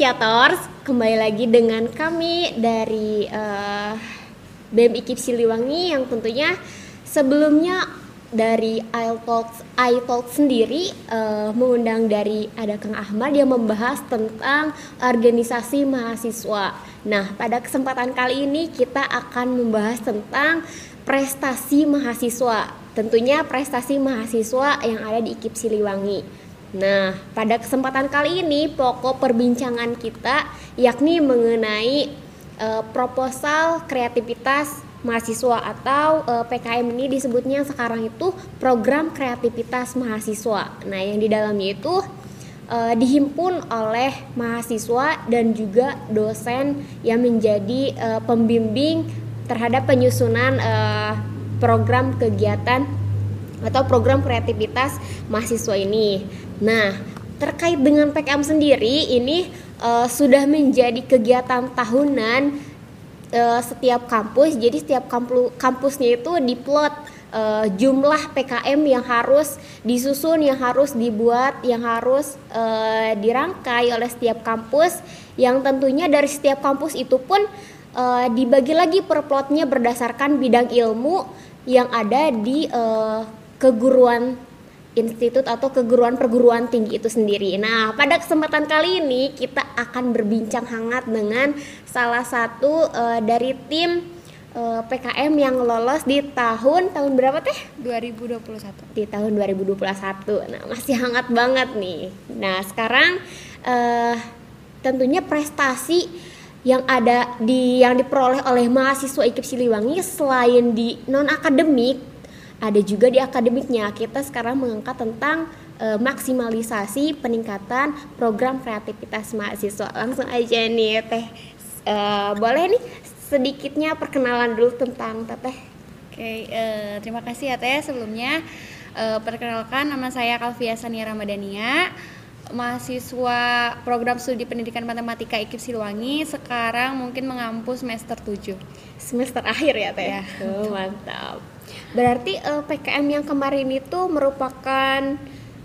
Inisiators, kembali lagi dengan kami dari uh, BEM IKIP Siliwangi yang tentunya sebelumnya dari iTalks iTalks sendiri uh, mengundang dari ada Kang Ahmad yang membahas tentang organisasi mahasiswa. Nah, pada kesempatan kali ini kita akan membahas tentang prestasi mahasiswa. Tentunya prestasi mahasiswa yang ada di IKIP Siliwangi. Nah, pada kesempatan kali ini pokok perbincangan kita yakni mengenai uh, proposal kreativitas mahasiswa atau uh, eh, PKM ini disebutnya sekarang itu program kreativitas mahasiswa. Nah, yang di dalamnya itu uh, dihimpun oleh mahasiswa dan juga dosen yang menjadi uh, pembimbing terhadap penyusunan uh, program kegiatan atau program kreativitas mahasiswa ini. Nah, terkait dengan PKM sendiri ini uh, sudah menjadi kegiatan tahunan uh, setiap kampus. Jadi setiap kampus kampusnya itu diplot uh, jumlah PKM yang harus disusun, yang harus dibuat, yang harus uh, dirangkai oleh setiap kampus. Yang tentunya dari setiap kampus itu pun uh, dibagi lagi per plotnya berdasarkan bidang ilmu yang ada di uh, keguruan institut atau keguruan perguruan tinggi itu sendiri. Nah, pada kesempatan kali ini kita akan berbincang hangat dengan salah satu uh, dari tim uh, eh, PKM yang lolos di tahun tahun berapa teh? 2021. Di tahun 2021. Nah, masih hangat banget nih. Nah, sekarang uh, tentunya prestasi yang ada di yang diperoleh oleh mahasiswa IKIP Siliwangi selain di non akademik ada juga di akademiknya. Kita sekarang mengangkat tentang e, maksimalisasi peningkatan program kreativitas mahasiswa. Langsung aja nih teh. E, boleh nih sedikitnya perkenalan dulu tentang teteh? Oke e, terima kasih ya teh. Sebelumnya e, perkenalkan nama saya Kalvia Sania Ramadania mahasiswa program studi pendidikan matematika IKIP Siliwangi sekarang mungkin mengampu semester 7 semester akhir ya teh? Ya. oh, mantap Berarti uh, eh, PKM yang kemarin itu merupakan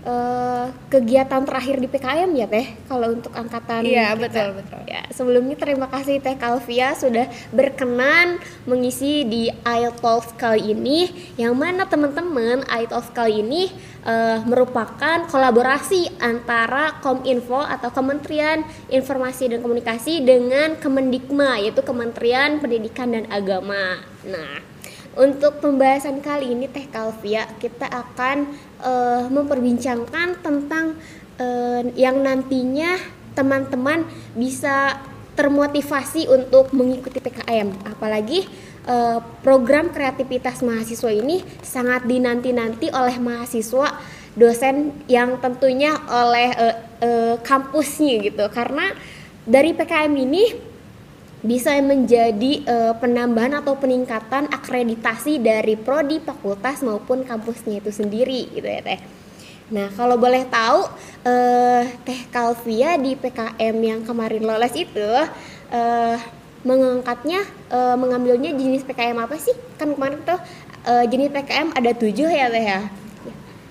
uh, kegiatan terakhir di PKM ya Teh kalau untuk angkatan Iya, kita. betul, betul. Ya, sebelumnya terima kasih Teh Kalvia sudah berkenan mengisi di iTalks kali ini yang mana teman-teman iTalks kali ini uh, merupakan kolaborasi antara Kominfo atau Kementerian Informasi dan Komunikasi dengan Kemendikma yaitu Kementerian Pendidikan dan Agama. Nah, untuk pembahasan kali ini Teh Kalvia kita akan uh, memperbincangkan tentang uh, yang nantinya teman-teman bisa termotivasi untuk mengikuti PKM apalagi uh, program kreativitas mahasiswa ini sangat dinanti-nanti oleh mahasiswa dosen yang tentunya oleh kampusnya gitu. Karena dari PKM ini bisa menjadi uh, penambahan atau peningkatan akreditasi dari prodi fakultas maupun kampusnya itu sendiri gitu ya teh. Nah kalau boleh tahu uh, teh Kalvia di PKM yang kemarin lolos itu uh, mengangkatnya uh, mengambilnya jenis PKM apa sih? Kan kemarin tuh uh, jenis PKM ada tujuh ya teh ya.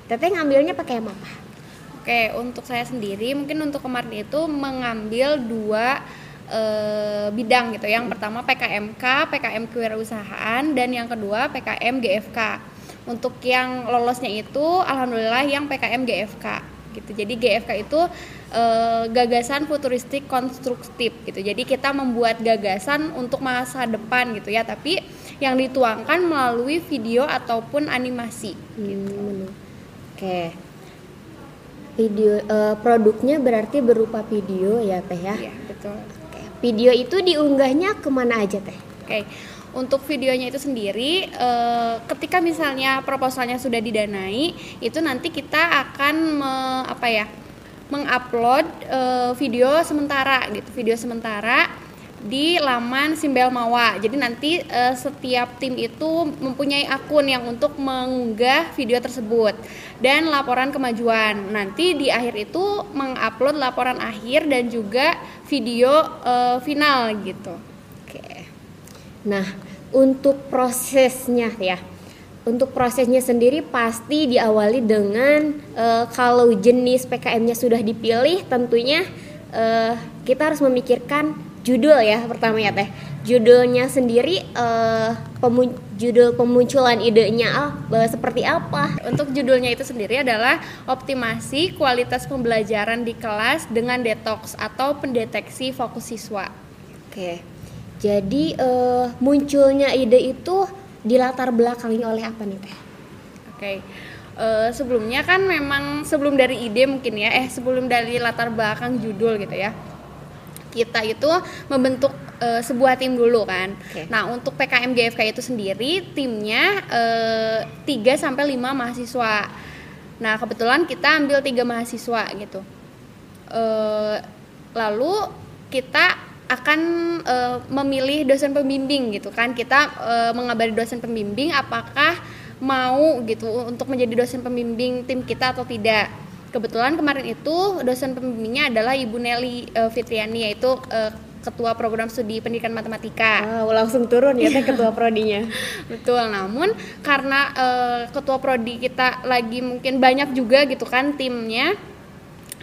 Teteh ngambilnya PKM apa? Oke untuk saya sendiri mungkin untuk kemarin itu mengambil dua uh, bidang gitu. Yang pertama PKMK, PKM kewirausahaan dan yang kedua PKM GFK. Untuk yang lolosnya itu alhamdulillah yang PKM GFK gitu. Jadi GFK itu uh, gagasan futuristik konstruktif gitu. Jadi kita membuat gagasan untuk masa depan gitu ya, tapi yang dituangkan melalui video ataupun animasi gitu. Hmm. Oke. Okay video uh, produknya berarti berupa video ya teh ya? Iya betul. Video itu diunggahnya ke mana aja teh? Oke, okay. untuk videonya itu sendiri, e, ketika misalnya proposalnya sudah didanai, itu nanti kita akan me, apa ya, mengupload e, video sementara gitu, video sementara di laman Simbel Mawa. Jadi nanti e, setiap tim itu mempunyai akun yang untuk mengunggah video tersebut dan laporan kemajuan. Nanti di akhir itu mengupload laporan akhir dan juga video uh, final gitu. Oke. Nah, untuk prosesnya ya. Untuk prosesnya sendiri pasti diawali dengan uh, kalau jenis PKM-nya sudah dipilih tentunya eh, kita harus memikirkan judul ya pertama ya teh judulnya sendiri eh, pemun- judul pemunculan idenya ah, eh, seperti apa Untuk judulnya itu sendiri adalah optimasi kualitas pembelajaran di kelas dengan detox atau pendeteksi fokus siswa. oke jadi eh, munculnya ide itu dilatar belakangi oleh apa nih teh Oke. Eh, sebelumnya kan memang sebelum dari ide mungkin ya, eh sebelum dari latar belakang judul gitu ya. Kita itu membentuk eh, sebuah tim dulu kan. Oke. Nah, untuk PKM GFK itu sendiri timnya eh, 3 sampai 5 mahasiswa. Nah, kebetulan kita ambil tiga mahasiswa gitu. Eh, lalu kita akan eh, memilih dosen pembimbing gitu kan kita eh, mengabari dosen pembimbing apakah mau gitu untuk menjadi dosen pembimbing tim kita atau tidak kebetulan kemarin itu dosen pembimbingnya adalah Ibu Nelly eh, Fitriani yaitu eh, ketua program studi pendidikan matematika wow langsung turun ya teh ketua prodinya Betul, namun karena eh, ketua prodi kita lagi mungkin banyak juga gitu kan timnya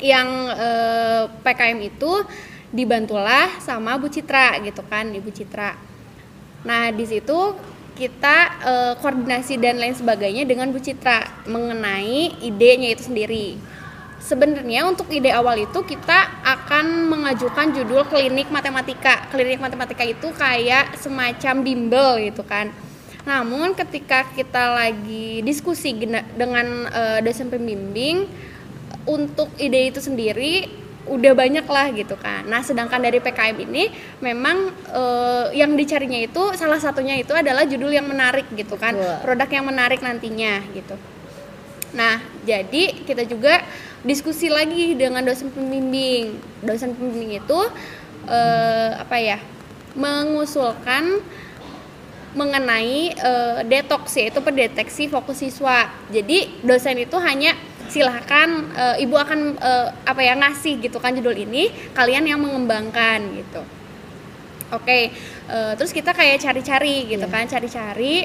yang eh, PKM itu dibantulah sama Bu Citra gitu kan, Ibu Citra. Nah, di situ kita eh, koordinasi dan lain sebagainya dengan Bu Citra mengenai idenya itu sendiri. Sebenarnya untuk ide awal itu kita akan mengajukan judul klinik matematika. Klinik matematika itu kayak semacam bimbel gitu kan. Namun ketika kita lagi diskusi dengan eh, dosen pembimbing untuk ide itu sendiri udah banyak lah gitu kan. Nah, sedangkan dari PKM ini memang eh, yang dicarinya itu salah satunya itu adalah judul yang menarik gitu kan. Betul. Produk yang menarik nantinya gitu. Nah, jadi kita juga diskusi lagi dengan dosen pembimbing. Dosen pembimbing itu eh, apa ya? mengusulkan mengenai eh, detox yaitu pendeteksi fokus siswa. Jadi dosen itu hanya silahkan eh, ibu akan eh, apa ya ngasih gitu kan judul ini kalian yang mengembangkan gitu. Oke, eh, terus kita kayak cari-cari gitu Iya. kan, cari-cari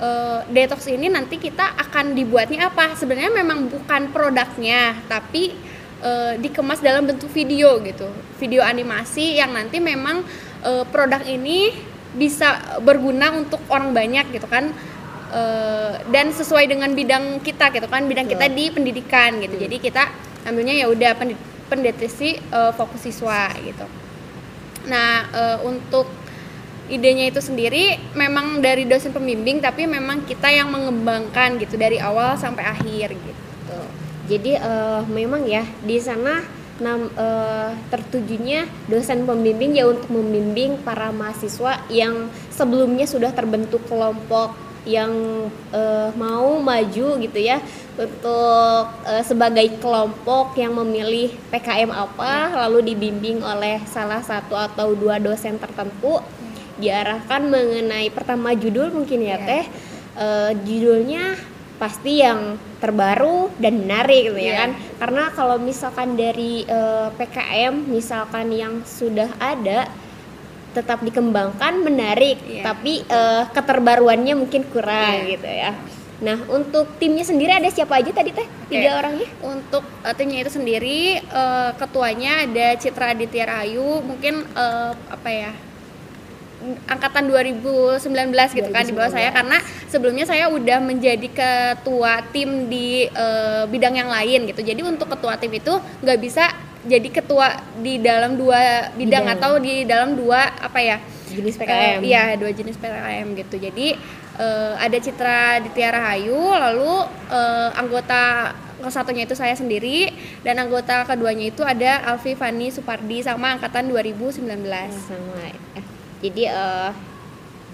eh, detox ini nanti kita akan dibuatnya apa? Sebenarnya memang bukan produknya, tapi eh, dikemas dalam bentuk video gitu, video animasi yang nanti memang eh, produk ini bisa berguna untuk orang banyak gitu kan. Eh, dan sesuai dengan bidang kita gitu kan, bidang kita Betul. di pendidikan gitu. Jadi kita ambilnya ya udah pendeteksi eh, fokus siswa gitu. Nah, eh, untuk idenya itu sendiri memang dari dosen pembimbing tapi memang kita yang mengembangkan gitu dari awal sampai akhir gitu. Jadi eh, memang ya di sana nam, eh, tertujunya dosen pembimbing ya untuk membimbing para mahasiswa yang sebelumnya sudah terbentuk kelompok yang eh, mau maju gitu ya untuk eh, sebagai kelompok yang memilih PKM apa lalu dibimbing oleh salah satu atau dua dosen tertentu diarahkan mengenai pertama judul mungkin ya Ya. teh Eh, judulnya pasti yang terbaru dan menarik gitu ya Iya. kan karena kalau misalkan dari eh, PKM misalkan yang sudah ada tetap dikembangkan menarik Iya, tapi eh, keterbaruannya mungkin kurang Iya. gitu ya nah untuk timnya sendiri ada siapa aja tadi teh tiga orangnya Untuk eh, timnya itu sendiri eh, ketuanya ada Citra Aditya Rahayu, mungkin eh, apa ya? Angkatan 2019 gitu kan di bawah 2019. saya karena sebelumnya saya udah menjadi ketua tim di eh, bidang yang lain gitu. Jadi untuk ketua tim itu nggak bisa jadi ketua di dalam dua bidang, Bidang. atau di dalam dua apa ya? jenis Eh, PKM Iya, dua jenis PKM gitu. Jadi eh, ada Citra Ditya Rahayu, lalu eh, anggota kesatunya itu saya sendiri dan anggota keduanya itu ada Alfi Fani Supardi sama angkatan 2019. sama jadi eh,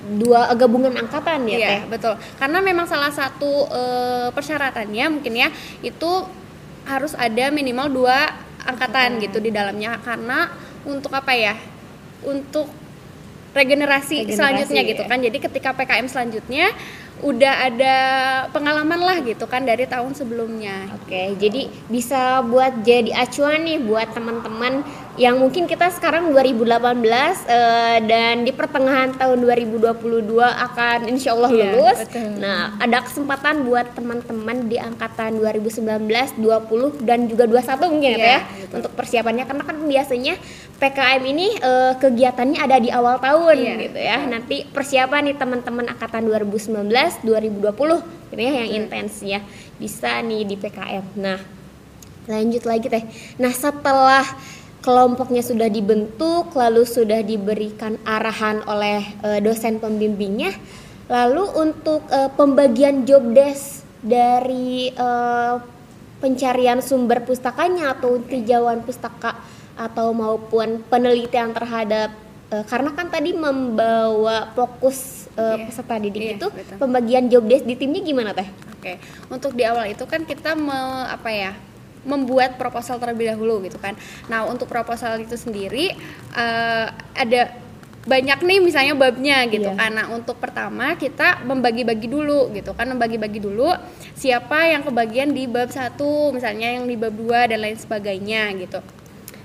dua gabungan angkatan ya Iya, teh betul. Karena memang salah satu eh, persyaratannya mungkin ya itu harus ada minimal dua angkatan Angkatan. gitu di dalamnya karena untuk apa ya? Untuk regenerasi, Regenerasi, selanjutnya gitu ya. kan. Jadi ketika PKM selanjutnya udah ada pengalaman lah gitu kan dari tahun sebelumnya. Oke, jadi bisa buat jadi acuan nih buat teman-teman yang mungkin kita sekarang 2018 uh, dan di pertengahan tahun 2022 akan insya Allah Iya, lulus. betul. Nah, ada kesempatan buat teman-teman di angkatan 2019, 20 dan juga 21 mungkin ya, Teh, Iya, ya betul. untuk persiapannya karena kan biasanya PKM ini eh, kegiatannya ada di awal tahun Iya, gitu ya. Nanti persiapan nih teman-teman angkatan 2019, 2020 gitu ya yang intens ya. Bisa nih di PKM. Nah, lanjut lagi Teh. Nah, setelah kelompoknya sudah dibentuk lalu sudah diberikan arahan oleh eh, dosen pembimbingnya, lalu untuk eh, pembagian job desk dari eh, pencarian sumber pustakanya atau tinjauan pustaka atau maupun penelitian terhadap eh, karena kan tadi membawa fokus Iya. peserta didik Iya, itu betul. pembagian job desk di timnya gimana teh? Oke, untuk di awal itu kan kita me, apa ya membuat proposal terlebih dahulu gitu kan. Nah untuk proposal itu sendiri eh, ada banyak nih misalnya babnya gitu Iya. kan. Nah untuk pertama kita membagi-bagi dulu gitu kan, membagi-bagi dulu siapa yang kebagian di bab satu, misalnya yang di bab dua dan lain sebagainya gitu.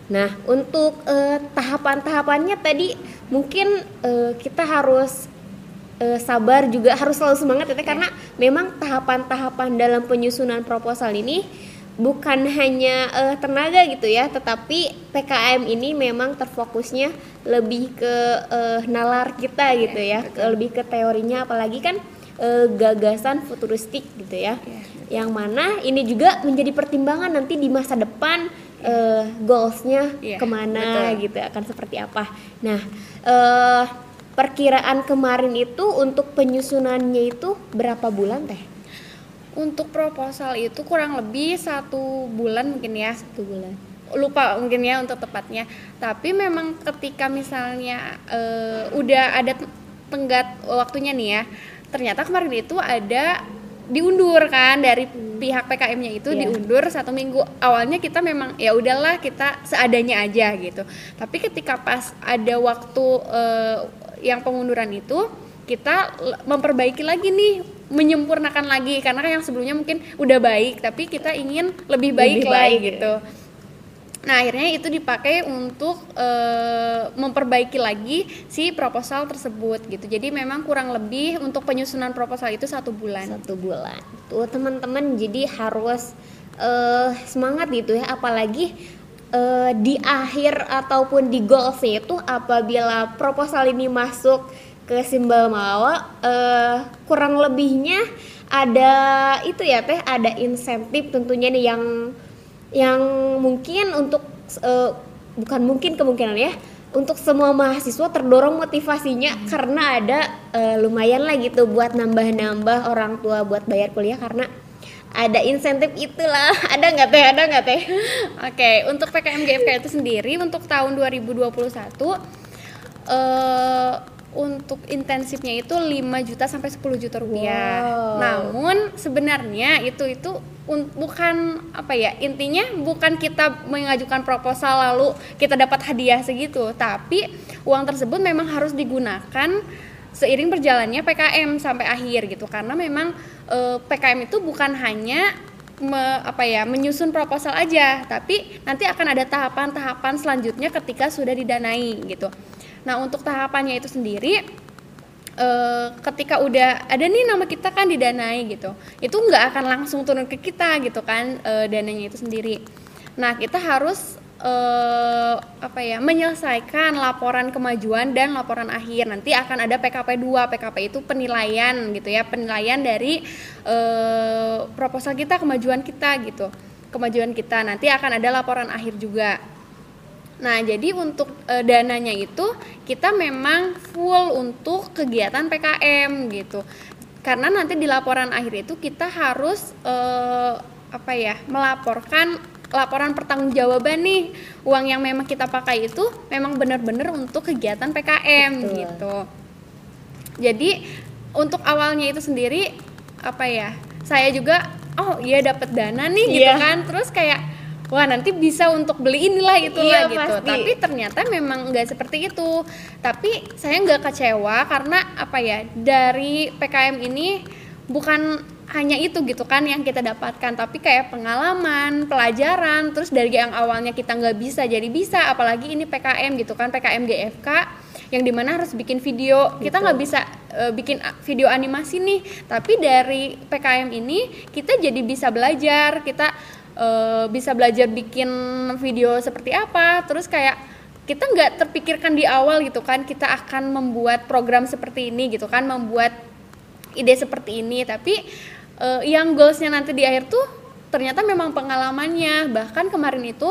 Nah, untuk eh, tahapan-tahapannya tadi mungkin eh, kita harus eh, sabar juga harus selalu semangat ya Teh, karena memang tahapan-tahapan dalam penyusunan proposal ini bukan hanya eh, tenaga gitu ya, tetapi PKM ini memang terfokusnya lebih ke eh, nalar kita gitu ya, ke- lebih ke teorinya apalagi kan eh, gagasan futuristik gitu ya Iya, yang mana ini juga menjadi pertimbangan nanti di masa depan eh, goalsnya Iya, ke mana betul. gitu akan seperti apa. Nah eh, perkiraan kemarin itu untuk penyusunannya itu berapa bulan teh? Untuk proposal itu kurang lebih satu bulan mungkin ya. Satu bulan. lupa mungkin ya untuk tepatnya. Tapi memang ketika misalnya eh, udah ada tenggat waktunya nih ya ternyata kemarin itu ada diundur kan dari pihak PKM-nya itu Iya. diundur satu minggu. Awalnya kita memang ya udahlah kita seadanya aja gitu. Tapi ketika pas ada waktu eh, yang pengunduran itu kita memperbaiki lagi nih menyempurnakan lagi karena kan yang sebelumnya mungkin udah baik tapi kita ingin lebih baik, Lebih lah baik, gitu Nah, akhirnya itu dipakai untuk eh, memperbaiki lagi si proposal tersebut gitu. Jadi memang kurang lebih untuk penyusunan proposal itu satu bulan. Satu bulan. Tuh teman-teman jadi harus eh, semangat gitu ya apalagi eh, di akhir ataupun di goalsnya itu apabila proposal ini masuk ke simbol mawa eh, kurang lebihnya ada itu ya teh ada insentif tentunya nih yang yang mungkin untuk eh, bukan mungkin kemungkinan ya untuk semua mahasiswa terdorong motivasinya karena ada eh, lumayan lah gitu buat nambah-nambah orang tua buat bayar kuliah karena ada insentif itulah. Ada nggak teh? Ada nggak teh? Oke, untuk PKM GFK itu sendiri untuk tahun 2021 eh untuk intensifnya itu 5 juta sampai 10 juta rupiah. Wow. Namun sebenarnya itu itu un- bukan apa ya intinya bukan kita mengajukan proposal lalu kita dapat hadiah segitu, tapi uang tersebut memang harus digunakan seiring berjalannya PKM sampai akhir gitu karena memang eh, PKM itu bukan hanya me- apa ya menyusun proposal aja tapi nanti akan ada tahapan-tahapan selanjutnya ketika sudah didanai gitu nah untuk tahapannya itu sendiri eh, ketika udah ada nih nama kita kan didanai gitu itu nggak akan langsung turun ke kita gitu kan eh, dananya itu sendiri. Nah kita harus eh, apa ya menyelesaikan laporan kemajuan dan laporan akhir. Nanti akan ada PKP 2 PKP itu penilaian gitu ya penilaian dari eh, proposal kita kemajuan kita gitu kemajuan kita. Nanti akan ada laporan akhir juga Nah, jadi untuk eh, dananya itu kita memang full untuk kegiatan PKM gitu. Karena nanti di laporan akhir itu kita harus eh, apa ya? melaporkan laporan pertanggungjawaban nih uang yang memang kita pakai itu memang benar-benar untuk kegiatan PKM Betul. gitu. Jadi untuk awalnya itu sendiri apa ya? Saya juga oh iya dapat dana nih gitu Iya. kan. Terus kayak wah nanti bisa untuk beli inilah itulah Iya, gitu. pasti. Tapi ternyata memang nggak seperti itu. Tapi saya nggak kecewa karena apa ya? Dari PKM ini bukan hanya itu gitu kan yang kita dapatkan tapi kayak pengalaman pelajaran terus dari yang awalnya kita nggak bisa jadi bisa apalagi ini PKM gitu kan PKM GFK yang di mana harus bikin video kita nggak bisa uh, bikin video animasi nih tapi dari PKM ini kita jadi bisa belajar kita uh, bisa belajar bikin video seperti apa. Terus kayak kita nggak terpikirkan di awal gitu kan kita akan membuat program seperti ini gitu kan membuat ide seperti ini. Tapi uh, yang goalsnya nanti di akhir tuh ternyata memang pengalamannya. Bahkan kemarin itu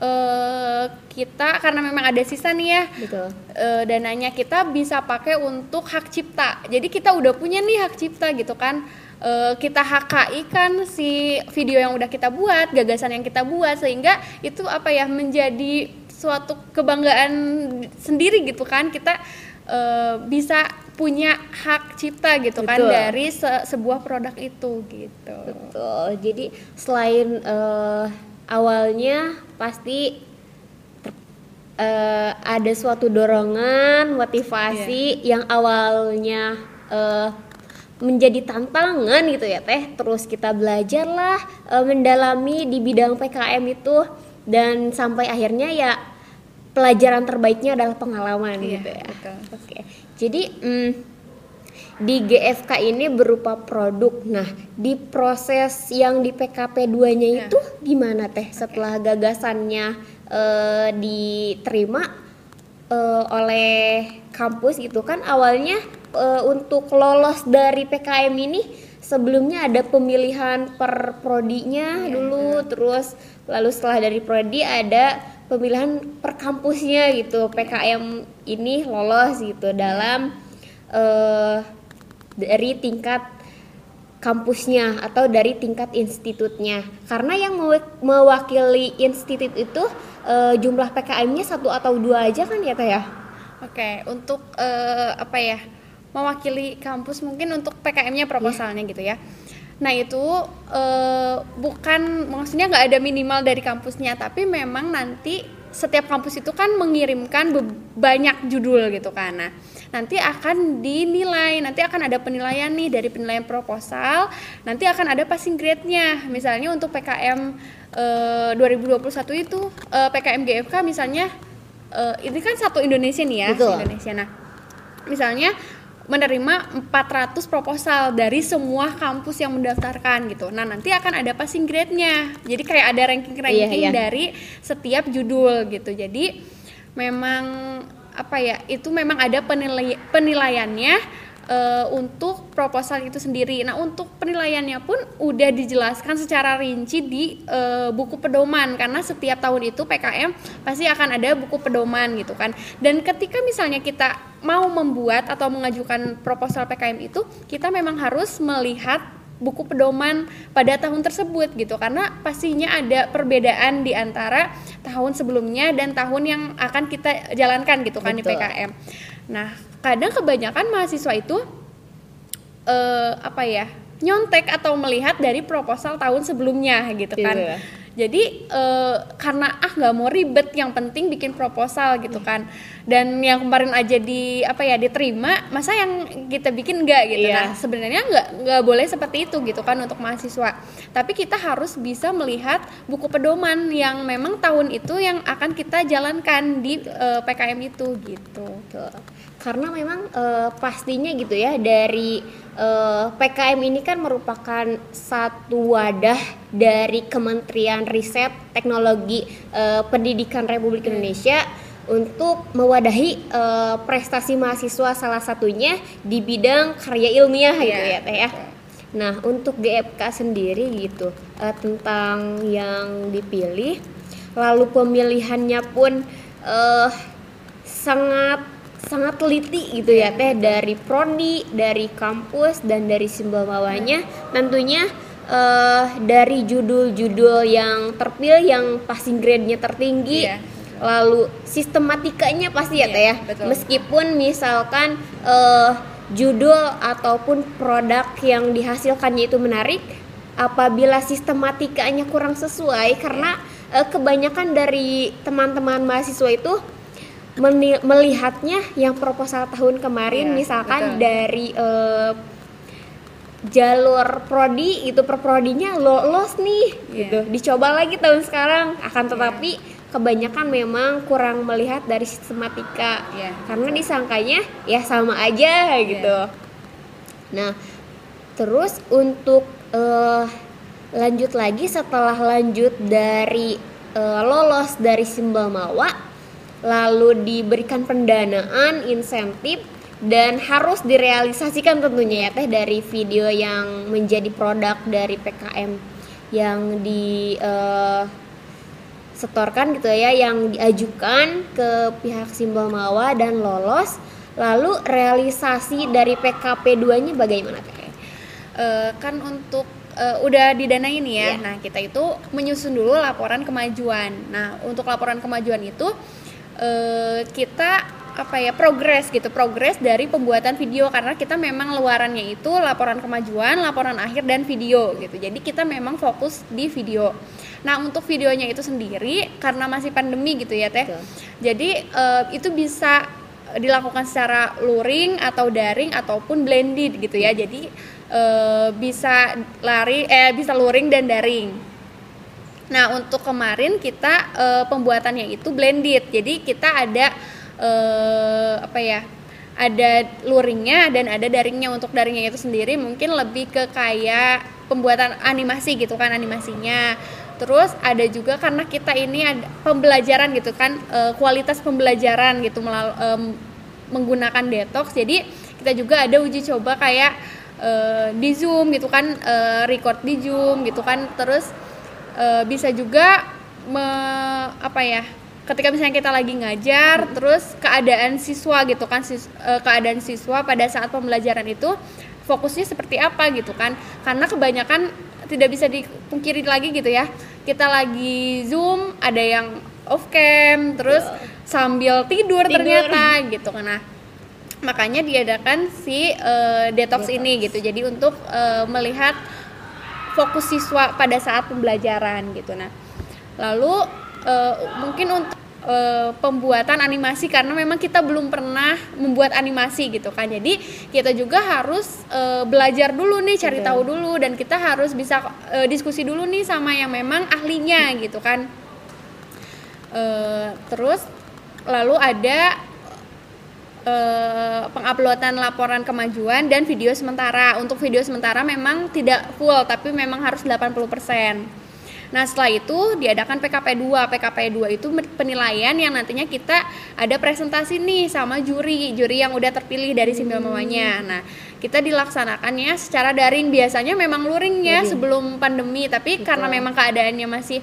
uh, kita karena memang ada sisa nih ya Betul. Uh, dananya kita bisa pakai untuk hak cipta. Jadi kita udah punya nih hak cipta gitu kan uh, kita HKI kan si video yang udah kita buat gagasan yang kita buat sehingga itu apa ya menjadi suatu kebanggaan sendiri gitu kan kita uh, bisa punya hak cipta gitu kan Betul. dari se sebuah produk itu gitu. Betul. Jadi selain uh, awalnya pasti uh, ada suatu dorongan, motivasi yang awalnya uh, menjadi tantangan gitu ya teh. Terus kita belajarlah uh, mendalami di bidang PKM itu dan sampai akhirnya ya pelajaran terbaiknya adalah pengalaman Iya, gitu ya. betul. Oke. Jadi mm, di GFK ini berupa produk. Nah, di proses yang di PKP 2-nya Ya. itu gimana Teh setelah gagasannya eh, diterima eh, oleh kampus gitu kan awalnya eh, untuk lolos dari PKM ini sebelumnya ada pemilihan per prodinya Iya, dulu terus lalu setelah dari prodi ada pemilihan per kampusnya gitu. PKM ini lolos gitu dalam eh, dari tingkat kampusnya atau dari tingkat institutnya. Karena yang mewa- mewakili institut itu eh, jumlah PKM-nya satu atau dua aja kan ya teh ya? Oke, untuk eh, apa ya mewakili kampus mungkin untuk PKM-nya proposalnya gitu ya. Nah itu eh, bukan maksudnya nggak ada minimal dari kampusnya, tapi memang nanti setiap kampus itu kan mengirimkan banyak judul gitu kan. Nah nanti akan dinilai, nanti akan ada penilaian nih dari penilaian proposal, nanti akan ada passing grade-nya. Misalnya untuk PKM eh, 2021 itu eh, PKM GFK misalnya eh, ini kan satu Indonesia nih ya, Betul. Indonesia. Nah, misalnya menerima 400 proposal dari semua kampus yang mendaftarkan gitu. Nah, nanti akan ada passing grade-nya. Jadi kayak ada ranking-ranking Iya, iya. dari setiap judul gitu. Jadi memang apa ya? Itu memang ada penilai penilaiannya eh, untuk proposal itu sendiri. Nah, untuk penilaiannya pun udah dijelaskan secara rinci di eh, buku pedoman karena setiap tahun itu PKM pasti akan ada buku pedoman gitu kan. Dan ketika misalnya kita mau membuat atau mengajukan proposal PKM itu, kita memang harus melihat buku pedoman pada tahun tersebut gitu karena pastinya ada perbedaan di antara tahun sebelumnya dan tahun yang akan kita jalankan gitu kan di. PKM. Nah, kadang kebanyakan mahasiswa itu eh apa ya? nyontek atau melihat dari proposal tahun sebelumnya gitu kan. Iya. Jadi eh, karena ah nggak mau ribet, yang penting bikin proposal gitu kan. Dan yang kemarin aja di apa ya diterima, masa yang kita bikin nggak gitu Iya. Nah, sebenarnya nggak nggak boleh seperti itu gitu kan untuk mahasiswa. Tapi kita harus bisa melihat buku pedoman yang memang tahun itu yang akan kita jalankan di eh, PKM itu gitu. Betul. Karena memang eh, pastinya gitu ya dari eh, PKM ini kan merupakan satu wadah dari Kementerian Riset Teknologi eh, Pendidikan Republik Indonesia untuk mewadahi eh, prestasi mahasiswa salah satunya di bidang karya ilmiah gitu Iya, ya Teh ya. Nah, untuk GFK sendiri gitu eh, tentang yang dipilih lalu pemilihannya pun eh sangat sangat teliti gitu ya teh dari prodi, dari kampus dan dari simbol bawahnya tentunya eh dari judul-judul yang terpilih yang passing grade-nya tertinggi Iya. lalu sistematikanya pasti ya Iya, teh ya betul. meskipun misalkan eh judul ataupun produk yang dihasilkannya itu menarik apabila sistematikanya kurang sesuai karena eh, kebanyakan dari teman-teman mahasiswa itu melihatnya yang proposal tahun kemarin Iya, misalkan betul. dari eh, jalur prodi itu per prodinya lolos nih Iya. gitu dicoba lagi tahun sekarang akan tetapi kebanyakan memang kurang melihat dari sistematika Iya. karena disangkanya ya sama aja gitu nah terus untuk eh, lanjut lagi setelah lanjut dari eh, lolos dari simbol mawa lalu diberikan pendanaan insentif dan harus direalisasikan tentunya ya teh dari video yang menjadi produk dari PKM yang di eh, setorkan gitu ya yang diajukan ke pihak simbol mawa dan lolos lalu realisasi dari PKP 2 nya bagaimana teh? Eh, kan untuk eh, udah didanai nih ya. Iya. Nah, kita itu menyusun dulu laporan kemajuan. Nah, untuk laporan kemajuan itu eh, kita apa ya progres gitu progres dari pembuatan video karena kita memang luarannya itu laporan kemajuan laporan akhir dan video gitu. Jadi kita memang fokus di video. Nah untuk videonya itu sendiri karena masih pandemi gitu ya teh Betul. jadi eh, itu bisa dilakukan secara luring atau daring ataupun blended gitu ya. Jadi eh, bisa lari eh bisa luring dan daring Nah, untuk kemarin kita eh, pembuatannya itu blended. Jadi kita ada eh, apa ya? Ada luringnya dan ada daringnya. Untuk daringnya itu sendiri mungkin lebih ke kayak pembuatan animasi gitu kan animasinya. Terus ada juga karena kita ini ada pembelajaran gitu kan eh, kualitas pembelajaran gitu melalui menggunakan detox. Jadi kita juga ada uji coba kayak eh, di Zoom gitu kan eh, record di Zoom gitu kan. Terus eh, bisa juga me- apa ya ketika misalnya kita lagi ngajar terus keadaan siswa gitu kan sis- eh, keadaan siswa pada saat pembelajaran itu fokusnya seperti apa gitu kan. Karena kebanyakan tidak bisa dipungkiri lagi gitu ya. Kita lagi zoom ada yang off cam terus sambil tidur, Tidur. ternyata gitu kan. Nah makanya diadakan si eh, detox. ini gitu. Jadi untuk eh, melihat fokus siswa pada saat pembelajaran gitu. Nah lalu eh, mungkin untuk eh, pembuatan animasi karena memang kita belum pernah membuat animasi gitu kan. Jadi kita juga harus eh, belajar dulu nih cari Betul. tahu dulu dan kita harus bisa eh, diskusi dulu nih sama yang memang ahlinya gitu kan. Eh, terus lalu ada eh, penguploadan laporan kemajuan dan video sementara. Untuk video sementara memang tidak full tapi memang harus 80%. Nah, setelah itu diadakan PKP 2. PKP 2 itu penilaian yang nantinya kita ada presentasi nih sama juri, juri yang udah terpilih dari Simbil Mawanya. Nah, kita dilaksanakannya secara daring. Biasanya memang luring ya Luring. sebelum pandemi, tapi karena memang keadaannya masih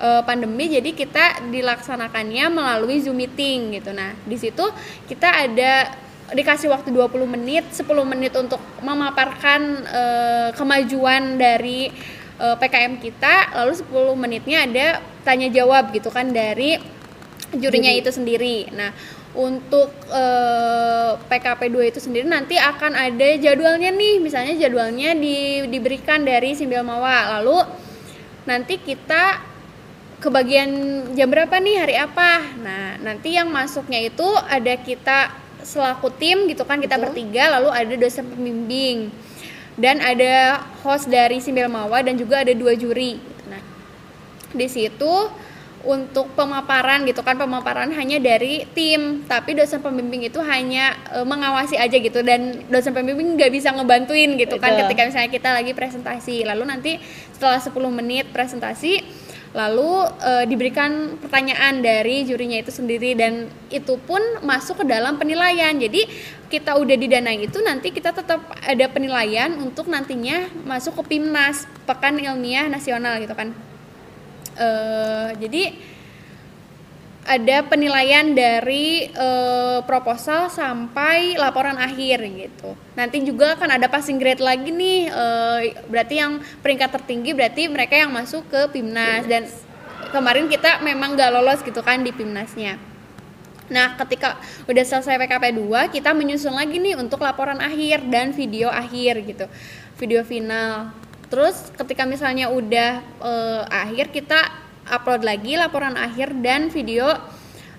eh, pandemi jadi kita dilaksanakannya melalui Zoom meeting gitu. Nah, di situ kita ada dikasih waktu 20 menit, 10 menit untuk memaparkan eh, kemajuan dari eh, PKM kita, lalu 10 menitnya ada tanya jawab gitu kan dari jurinya Juri. itu sendiri. Nah, untuk eh, PKP 2 itu sendiri nanti akan ada jadwalnya nih, misalnya jadwalnya di, diberikan dari Simbil Mawa. Lalu nanti kita kebagian jam berapa nih hari apa? Nah nanti yang masuknya itu ada kita selaku tim gitu kan kita Betul. bertiga lalu ada dosen pembimbing. Dan ada host dari Simbil Mawa dan juga ada dua juri. Nah di situ untuk pemaparan gitu kan pemaparan hanya dari tim. Tapi dosen pembimbing itu hanya e, mengawasi aja gitu. Dan dosen pembimbing nggak bisa ngebantuin gitu kan Betul. ketika misalnya kita lagi presentasi. Lalu nanti setelah 10 menit presentasi lalu e, diberikan pertanyaan dari jurinya itu sendiri dan itu pun masuk ke dalam penilaian. Jadi kita udah didanai itu nanti kita tetap ada penilaian untuk nantinya masuk ke PIMNAS Pekan Ilmiah Nasional gitu kan. Eh, jadi ada penilaian dari eh, proposal sampai laporan akhir gitu. Nanti juga akan ada passing grade lagi nih. eh, berarti yang peringkat tertinggi berarti mereka yang masuk ke PIMNAS dan kemarin kita memang gak lolos gitu kan di PIMNASnya. Nah, ketika udah selesai PKP 2, kita menyusun lagi nih untuk laporan akhir dan video akhir gitu. Video final. Terus ketika misalnya udah eh, akhir kita upload lagi laporan akhir dan video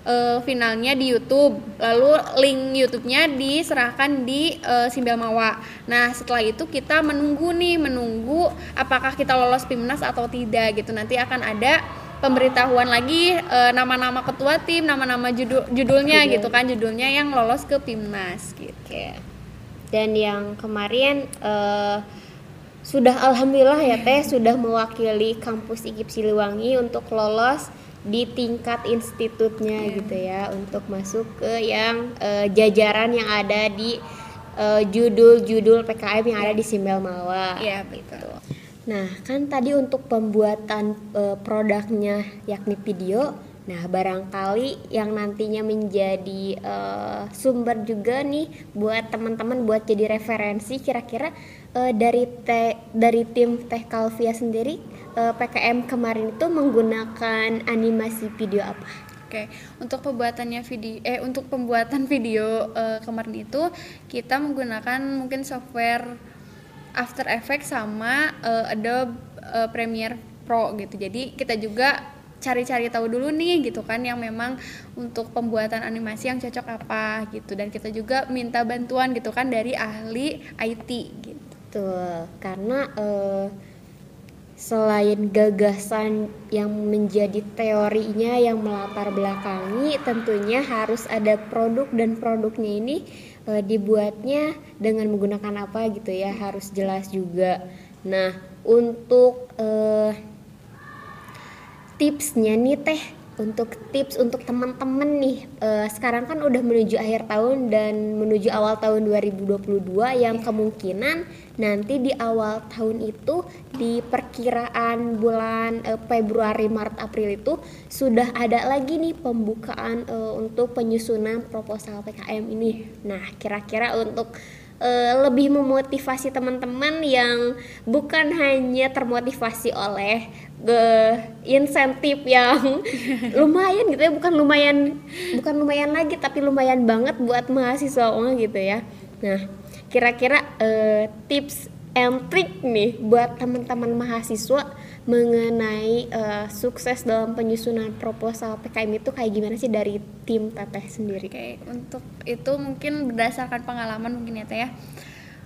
uh, finalnya di YouTube lalu link YouTube-nya diserahkan di uh, Simbel Mawa nah setelah itu kita menunggu nih menunggu apakah kita lolos PIMNAS atau tidak gitu nanti akan ada pemberitahuan lagi nama-nama uh, ketua tim nama-nama judul judulnya Judul. gitu kan judulnya yang lolos ke PIMNAS gitu okay. dan yang kemarin uh, sudah alhamdulillah ya teh sudah mewakili kampus IKIP Siliwangi untuk lolos di tingkat institutnya yeah. gitu ya untuk masuk ke yang uh, jajaran yang ada di eh, judul-judul uh, PKM yang ada di Simbel Mawa. Iya, yeah, betul. Nah, kan tadi untuk pembuatan uh, produknya yakni video Nah, barangkali yang nantinya menjadi uh, sumber juga nih buat teman-teman buat jadi referensi kira-kira uh, dari te dari tim Teh Kalvia sendiri uh, eh, PKM kemarin itu menggunakan animasi video apa? Oke, untuk pembuatannya video eh untuk pembuatan video uh, kemarin itu kita menggunakan mungkin software After Effects sama uh, Adobe uh, Premiere Pro gitu. Jadi kita juga cari-cari tahu dulu nih gitu kan yang memang untuk pembuatan animasi yang cocok apa gitu dan kita juga minta bantuan gitu kan dari ahli IT gitu. Tuh, karena uh, selain gagasan yang menjadi teorinya yang melatar belakangi tentunya harus ada produk dan produknya ini uh, dibuatnya dengan menggunakan apa gitu ya harus jelas juga. Nah, untuk uh, tipsnya nih teh untuk tips untuk teman-teman nih uh, sekarang kan udah menuju akhir tahun dan menuju awal tahun 2022 yang kemungkinan nanti di awal tahun itu di perkiraan bulan uh, Februari Maret April itu sudah ada lagi nih pembukaan uh, untuk penyusunan proposal PKM ini. Nah, kira-kira untuk uh, lebih memotivasi teman-teman yang bukan hanya termotivasi oleh uh, insentif yang lumayan gitu ya bukan lumayan bukan lumayan lagi tapi lumayan banget buat mahasiswa gitu ya nah kira-kira uh, tips and trick nih buat teman-teman mahasiswa mengenai uh, sukses dalam penyusunan proposal PKM itu kayak gimana sih dari tim Teteh sendiri? Oke, untuk itu mungkin berdasarkan pengalaman mungkin ya Teh ya.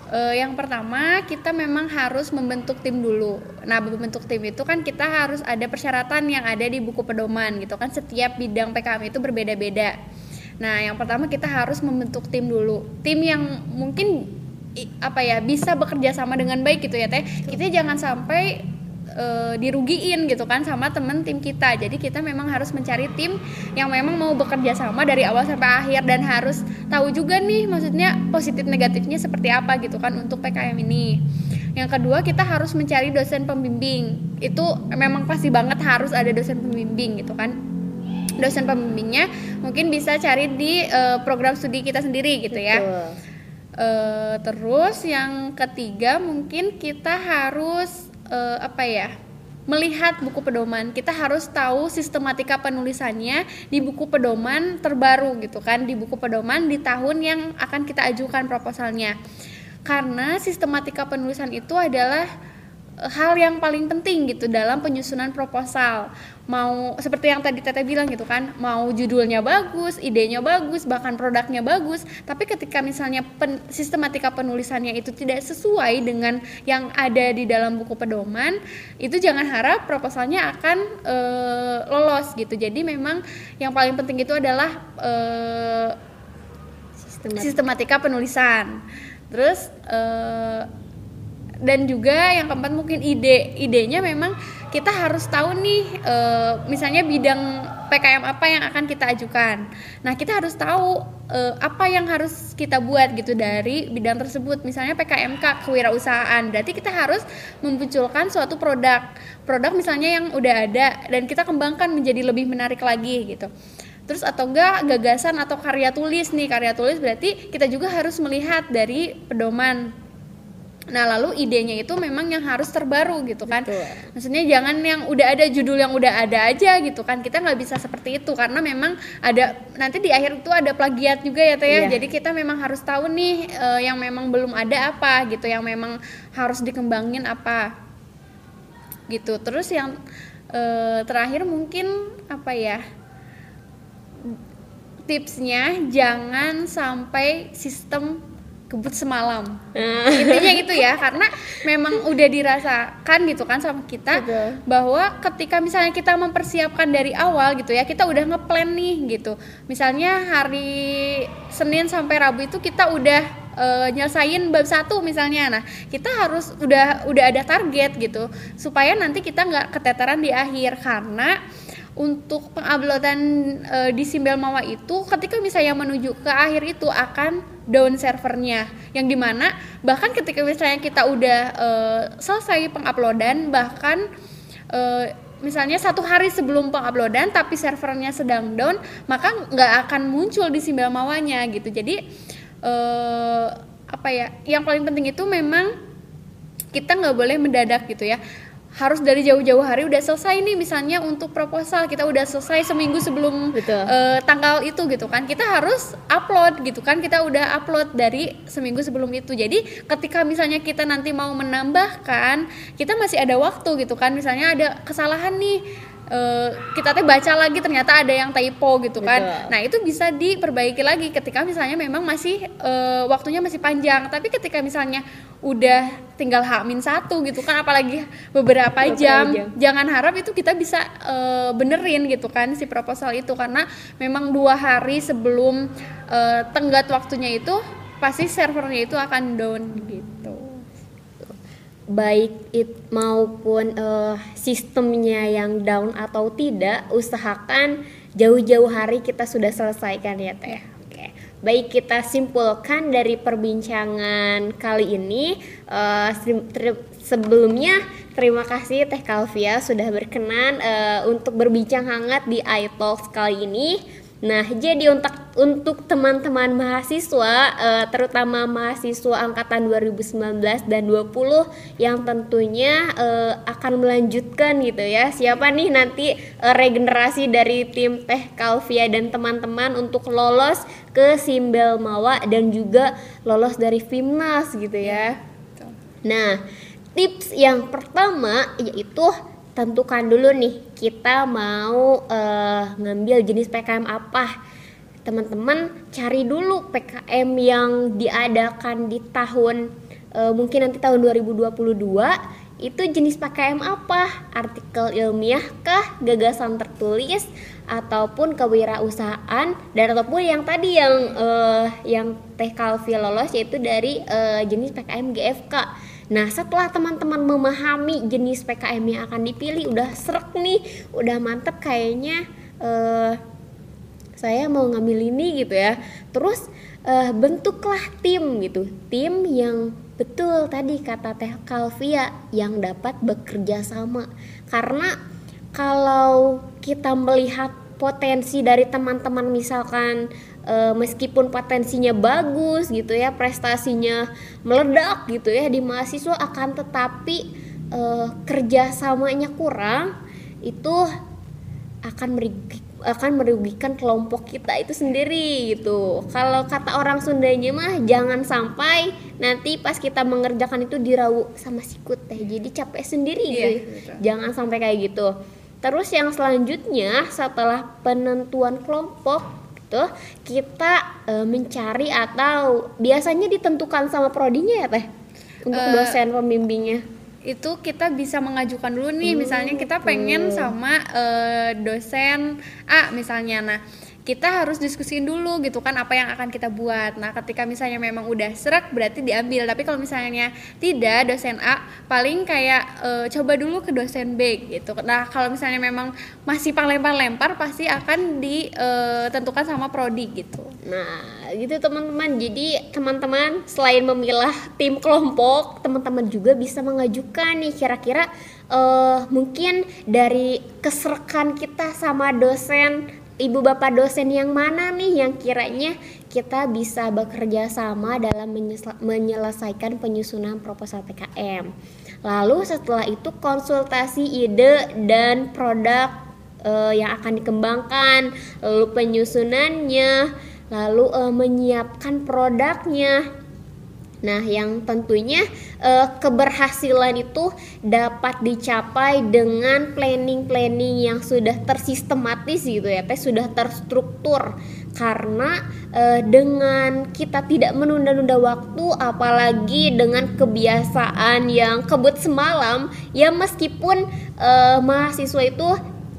Uh, yang pertama kita memang harus membentuk tim dulu. Nah, membentuk tim itu kan kita harus ada persyaratan yang ada di buku pedoman gitu kan. Setiap bidang PKM itu berbeda-beda. Nah, yang pertama kita harus membentuk tim dulu. Tim yang mungkin apa ya bisa bekerja sama dengan baik gitu ya teh. Kita jangan sampai e, dirugiin gitu kan sama temen tim kita. Jadi kita memang harus mencari tim yang memang mau bekerja sama dari awal sampai akhir dan harus tahu juga nih maksudnya positif negatifnya seperti apa gitu kan untuk PKM ini. Yang kedua kita harus mencari dosen pembimbing. Itu memang pasti banget harus ada dosen pembimbing gitu kan. Dosen pembimbingnya mungkin bisa cari di uh, program studi kita sendiri gitu ya. Uh, terus yang ketiga mungkin kita harus uh, apa ya melihat buku pedoman. Kita harus tahu sistematika penulisannya di buku pedoman terbaru gitu kan di buku pedoman di tahun yang akan kita ajukan proposalnya. Karena sistematika penulisan itu adalah hal yang paling penting gitu dalam penyusunan proposal. Mau seperti yang tadi Teteh bilang gitu kan mau judulnya bagus idenya bagus bahkan produknya bagus tapi ketika misalnya pen, sistematika penulisannya itu tidak sesuai dengan yang ada di dalam buku pedoman itu jangan harap proposalnya akan e, lolos gitu. Jadi memang yang paling penting itu adalah e, sistematika. sistematika penulisan. Terus e, dan juga yang keempat mungkin ide idenya memang kita harus tahu nih e, misalnya bidang PKM apa yang akan kita ajukan. Nah kita harus tahu e, apa yang harus kita buat gitu dari bidang tersebut. Misalnya PKMK kewirausahaan. Berarti kita harus memunculkan suatu produk. Produk misalnya yang udah ada dan kita kembangkan menjadi lebih menarik lagi gitu. Terus atau enggak gagasan atau karya tulis nih. Karya tulis berarti kita juga harus melihat dari pedoman Nah, lalu idenya itu memang yang harus terbaru gitu kan. Betul. Maksudnya jangan yang udah ada judul yang udah ada aja gitu kan. Kita nggak bisa seperti itu karena memang ada nanti di akhir itu ada plagiat juga ya Teh ya. Iya. Jadi kita memang harus tahu nih uh, yang memang belum ada apa gitu, yang memang harus dikembangin apa. Gitu. Terus yang uh, terakhir mungkin apa ya? tipsnya jangan sampai sistem kebut semalam. Nah, intinya gitu ya karena memang udah dirasakan gitu kan sama kita Betul. bahwa ketika misalnya kita mempersiapkan dari awal gitu ya kita udah ngeplan nih gitu. Misalnya hari Senin sampai Rabu itu kita udah eh, nyelesain bab satu misalnya. Nah kita harus udah udah ada target gitu supaya nanti kita nggak keteteran di akhir. Karena untuk penguploadan eh, di Simbel Mawa itu ketika misalnya menuju ke akhir itu akan down servernya. Yang di mana bahkan ketika misalnya kita udah eh, selesai penguploadan bahkan eh, misalnya satu hari sebelum penguploadan tapi servernya sedang down maka nggak akan muncul di Simbel Mawanya gitu. Jadi apa ya yang paling penting itu memang kita nggak boleh mendadak gitu ya harus dari jauh-jauh hari udah selesai nih misalnya untuk proposal kita udah selesai seminggu sebelum Betul. eh, tanggal itu gitu kan. Kita harus upload gitu kan kita udah upload dari seminggu sebelum itu. Jadi ketika misalnya kita nanti mau menambahkan kita masih ada waktu gitu kan. Misalnya ada kesalahan nih eh, kita teh baca lagi ternyata ada yang typo gitu kan Betul. nah itu bisa diperbaiki lagi ketika misalnya memang masih eh, waktunya masih panjang tapi ketika misalnya udah tinggal hamin satu gitu kan apalagi beberapa Beberapa jam, jam. jangan harap itu kita bisa eh, benerin gitu kan si proposal itu karena memang dua hari sebelum eh, tenggat waktunya itu pasti servernya itu akan down gitu baik it maupun eh, sistemnya yang down atau tidak, usahakan jauh-jauh hari kita sudah selesaikan ya teh. Oke, baik kita simpulkan dari perbincangan kali ini. ter- sebelumnya terima kasih Teh Kalvia sudah berkenan eh, untuk berbincang hangat di iTalks kali ini. Nah, jadi untuk untuk teman-teman mahasiswa, eh, terutama mahasiswa angkatan 2019 dan 20 yang tentunya eh, akan melanjutkan gitu ya. Siapa nih nanti eh, regenerasi dari tim Teh Kalvia dan teman-teman untuk lolos ke Simbel Mawa dan juga lolos dari Fimnas gitu ya. Nah, tips yang pertama yaitu tentukan dulu nih kita mau eh, ngambil jenis PKM apa. Teman-teman cari dulu PKM yang diadakan di tahun eh, mungkin nanti tahun 2022 itu jenis PKM apa? Artikel ilmiah kah, gagasan tertulis ataupun kewirausahaan dan ataupun yang tadi yang eh, yang Teh Kalvi lolos yaitu dari eh, jenis PKM GFK. Nah, setelah teman-teman memahami jenis PKM yang akan dipilih, udah serak nih, udah mantep kayaknya eh, saya mau ngambil ini gitu ya. Terus eh, bentuklah tim gitu, tim yang betul tadi kata Teh Kalvia yang dapat bekerja sama. Karena kalau kita melihat potensi dari teman-teman misalkan eh, meskipun potensinya bagus gitu ya prestasinya meledak gitu ya di mahasiswa akan tetapi eh, kerjasamanya kurang itu akan merugi- akan merugikan kelompok kita itu sendiri gitu. Kalau kata orang Sundanya mah jangan sampai nanti pas kita mengerjakan itu dirau sama sikut teh. Jadi capek sendiri Iya, gitu. betul. Jangan sampai kayak gitu. Terus yang selanjutnya setelah penentuan kelompok gitu, kita eh, mencari atau biasanya ditentukan sama prodinya ya teh? Untuk Eh, dosen pembimbingnya. itu kita bisa mengajukan dulu nih. Misalnya kita pengen sama eh, dosen A misalnya. Nah kita harus diskusiin dulu gitu kan apa yang akan kita buat. Nah ketika misalnya memang udah serak berarti diambil. Tapi kalau misalnya tidak dosen A paling kayak eh, coba dulu ke dosen B gitu. Nah kalau misalnya memang masih lempar-lempar pasti akan ditentukan sama prodi gitu. Nah, gitu teman-teman. Jadi teman-teman selain memilah tim kelompok, teman-teman juga bisa mengajukan nih. Kira-kira eh, mungkin dari keserekan kita sama dosen, ibu bapak dosen yang mana nih yang kiranya kita bisa bekerja sama dalam menyelesaikan penyusunan proposal PKM. Lalu setelah itu konsultasi ide dan produk eh, yang akan dikembangkan, lalu penyusunannya, lalu eh, menyiapkan produknya. Nah, yang tentunya eh, keberhasilan itu dapat dicapai dengan planning-planning yang sudah tersistematis gitu ya, teh sudah terstruktur. karena uh, dengan kita tidak menunda-nunda waktu apalagi dengan kebiasaan yang kebut semalam ya meskipun uh, mahasiswa itu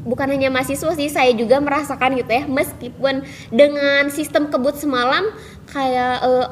bukan hanya mahasiswa sih saya juga merasakan gitu ya meskipun dengan sistem kebut semalam kayak uh,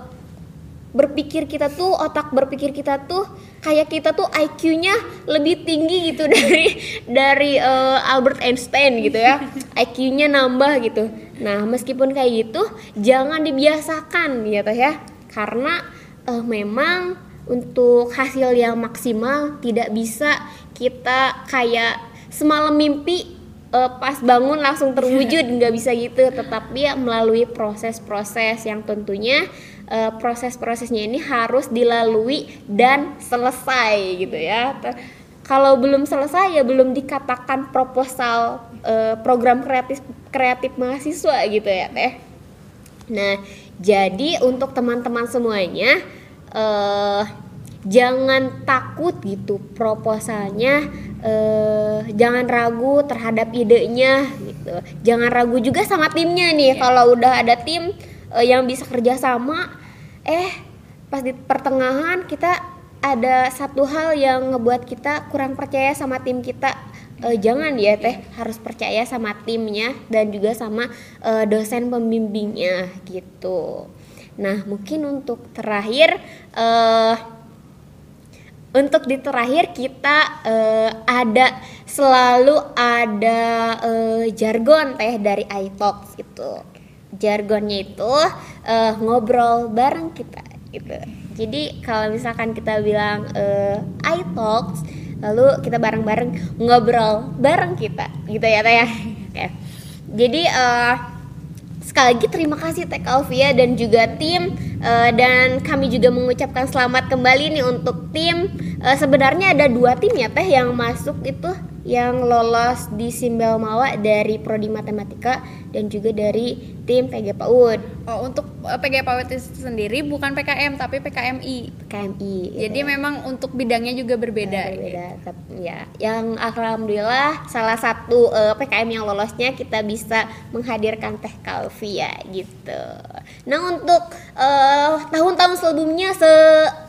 berpikir kita tuh otak berpikir kita tuh kayak kita tuh IQ-nya lebih tinggi gitu dari dari uh, Albert Einstein gitu ya. IQ-nya nambah gitu. Nah meskipun kayak gitu jangan dibiasakan gitu ya. Karena uh, memang untuk hasil yang maksimal tidak bisa kita kayak semalam mimpi uh, pas bangun langsung terwujud. Nggak bisa gitu. Tetapi ya melalui proses-proses yang tentunya uh, proses-prosesnya ini harus dilalui dan selesai gitu ya. Kalau belum selesai ya belum dikatakan proposal uh, program kreatif kreatif mahasiswa gitu ya teh. Nah jadi untuk teman-teman semuanya uh, jangan takut gitu proposalnya uh, jangan ragu terhadap idenya gitu jangan ragu juga sama timnya nih yeah. kalau udah ada tim uh, yang bisa kerjasama eh pas di pertengahan kita ada satu hal yang ngebuat kita kurang percaya sama tim kita. Uh, jangan ya teh harus percaya sama timnya dan juga sama uh, dosen pembimbingnya gitu. Nah mungkin untuk terakhir uh, untuk di terakhir kita uh, ada selalu ada uh, jargon teh dari iTalks itu jargonnya itu uh, ngobrol bareng kita gitu. Jadi kalau misalkan kita bilang uh, I talks lalu kita bareng-bareng ngobrol bareng kita gitu ya Teh ya. Okay. Jadi uh, sekali lagi terima kasih Teh Alvia dan juga tim uh, dan kami juga mengucapkan selamat kembali nih untuk tim uh, sebenarnya ada dua tim ya Teh yang masuk itu yang lolos di Simbel Mawa dari prodi matematika dan juga dari tim PG PAUD. Oh, untuk eh, PG PAUD itu sendiri bukan PKM tapi PKMI. PKMI. Jadi ya. memang untuk bidangnya juga berbeda. Berbeda. Gitu. Ya, yang alhamdulillah salah satu uh, eh, PKM yang lolosnya kita bisa menghadirkan Teh Kalvia gitu. Nah, untuk tahun tahun-tahun sebelumnya se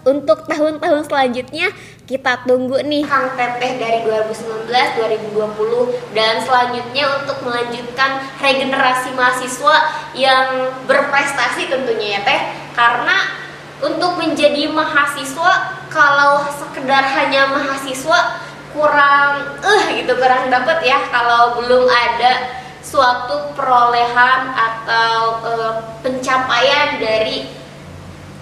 untuk tahun-tahun selanjutnya kita tunggu nih. Kang Teteh dari 2019 2020 dan selanjutnya untuk melanjutkan regenerasi mahasiswa yang berprestasi tentunya ya Teh. Karena untuk menjadi mahasiswa kalau sekedar hanya mahasiswa kurang eh uh, gitu kurang dapet ya kalau belum ada suatu perolehan atau uh, pencapaian dari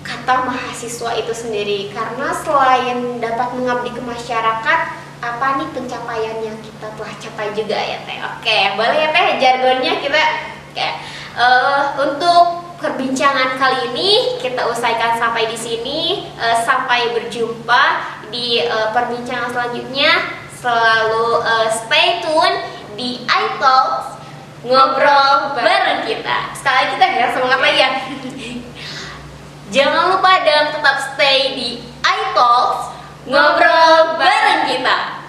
kata mahasiswa itu sendiri. Karena selain dapat mengabdi ke masyarakat apa nih pencapaian yang kita telah capai juga ya teh? Oke boleh ya teh? Jargonnya kita oke. Uh, untuk perbincangan kali ini kita usaikan sampai di sini. Uh, sampai berjumpa di uh, perbincangan selanjutnya. Selalu uh, stay tune di iTalks ngobrol bareng kita. Sekali lagi kita ya semangat lagi ya Jangan lupa dan tetap stay di iTalks Ngobrol bareng kita.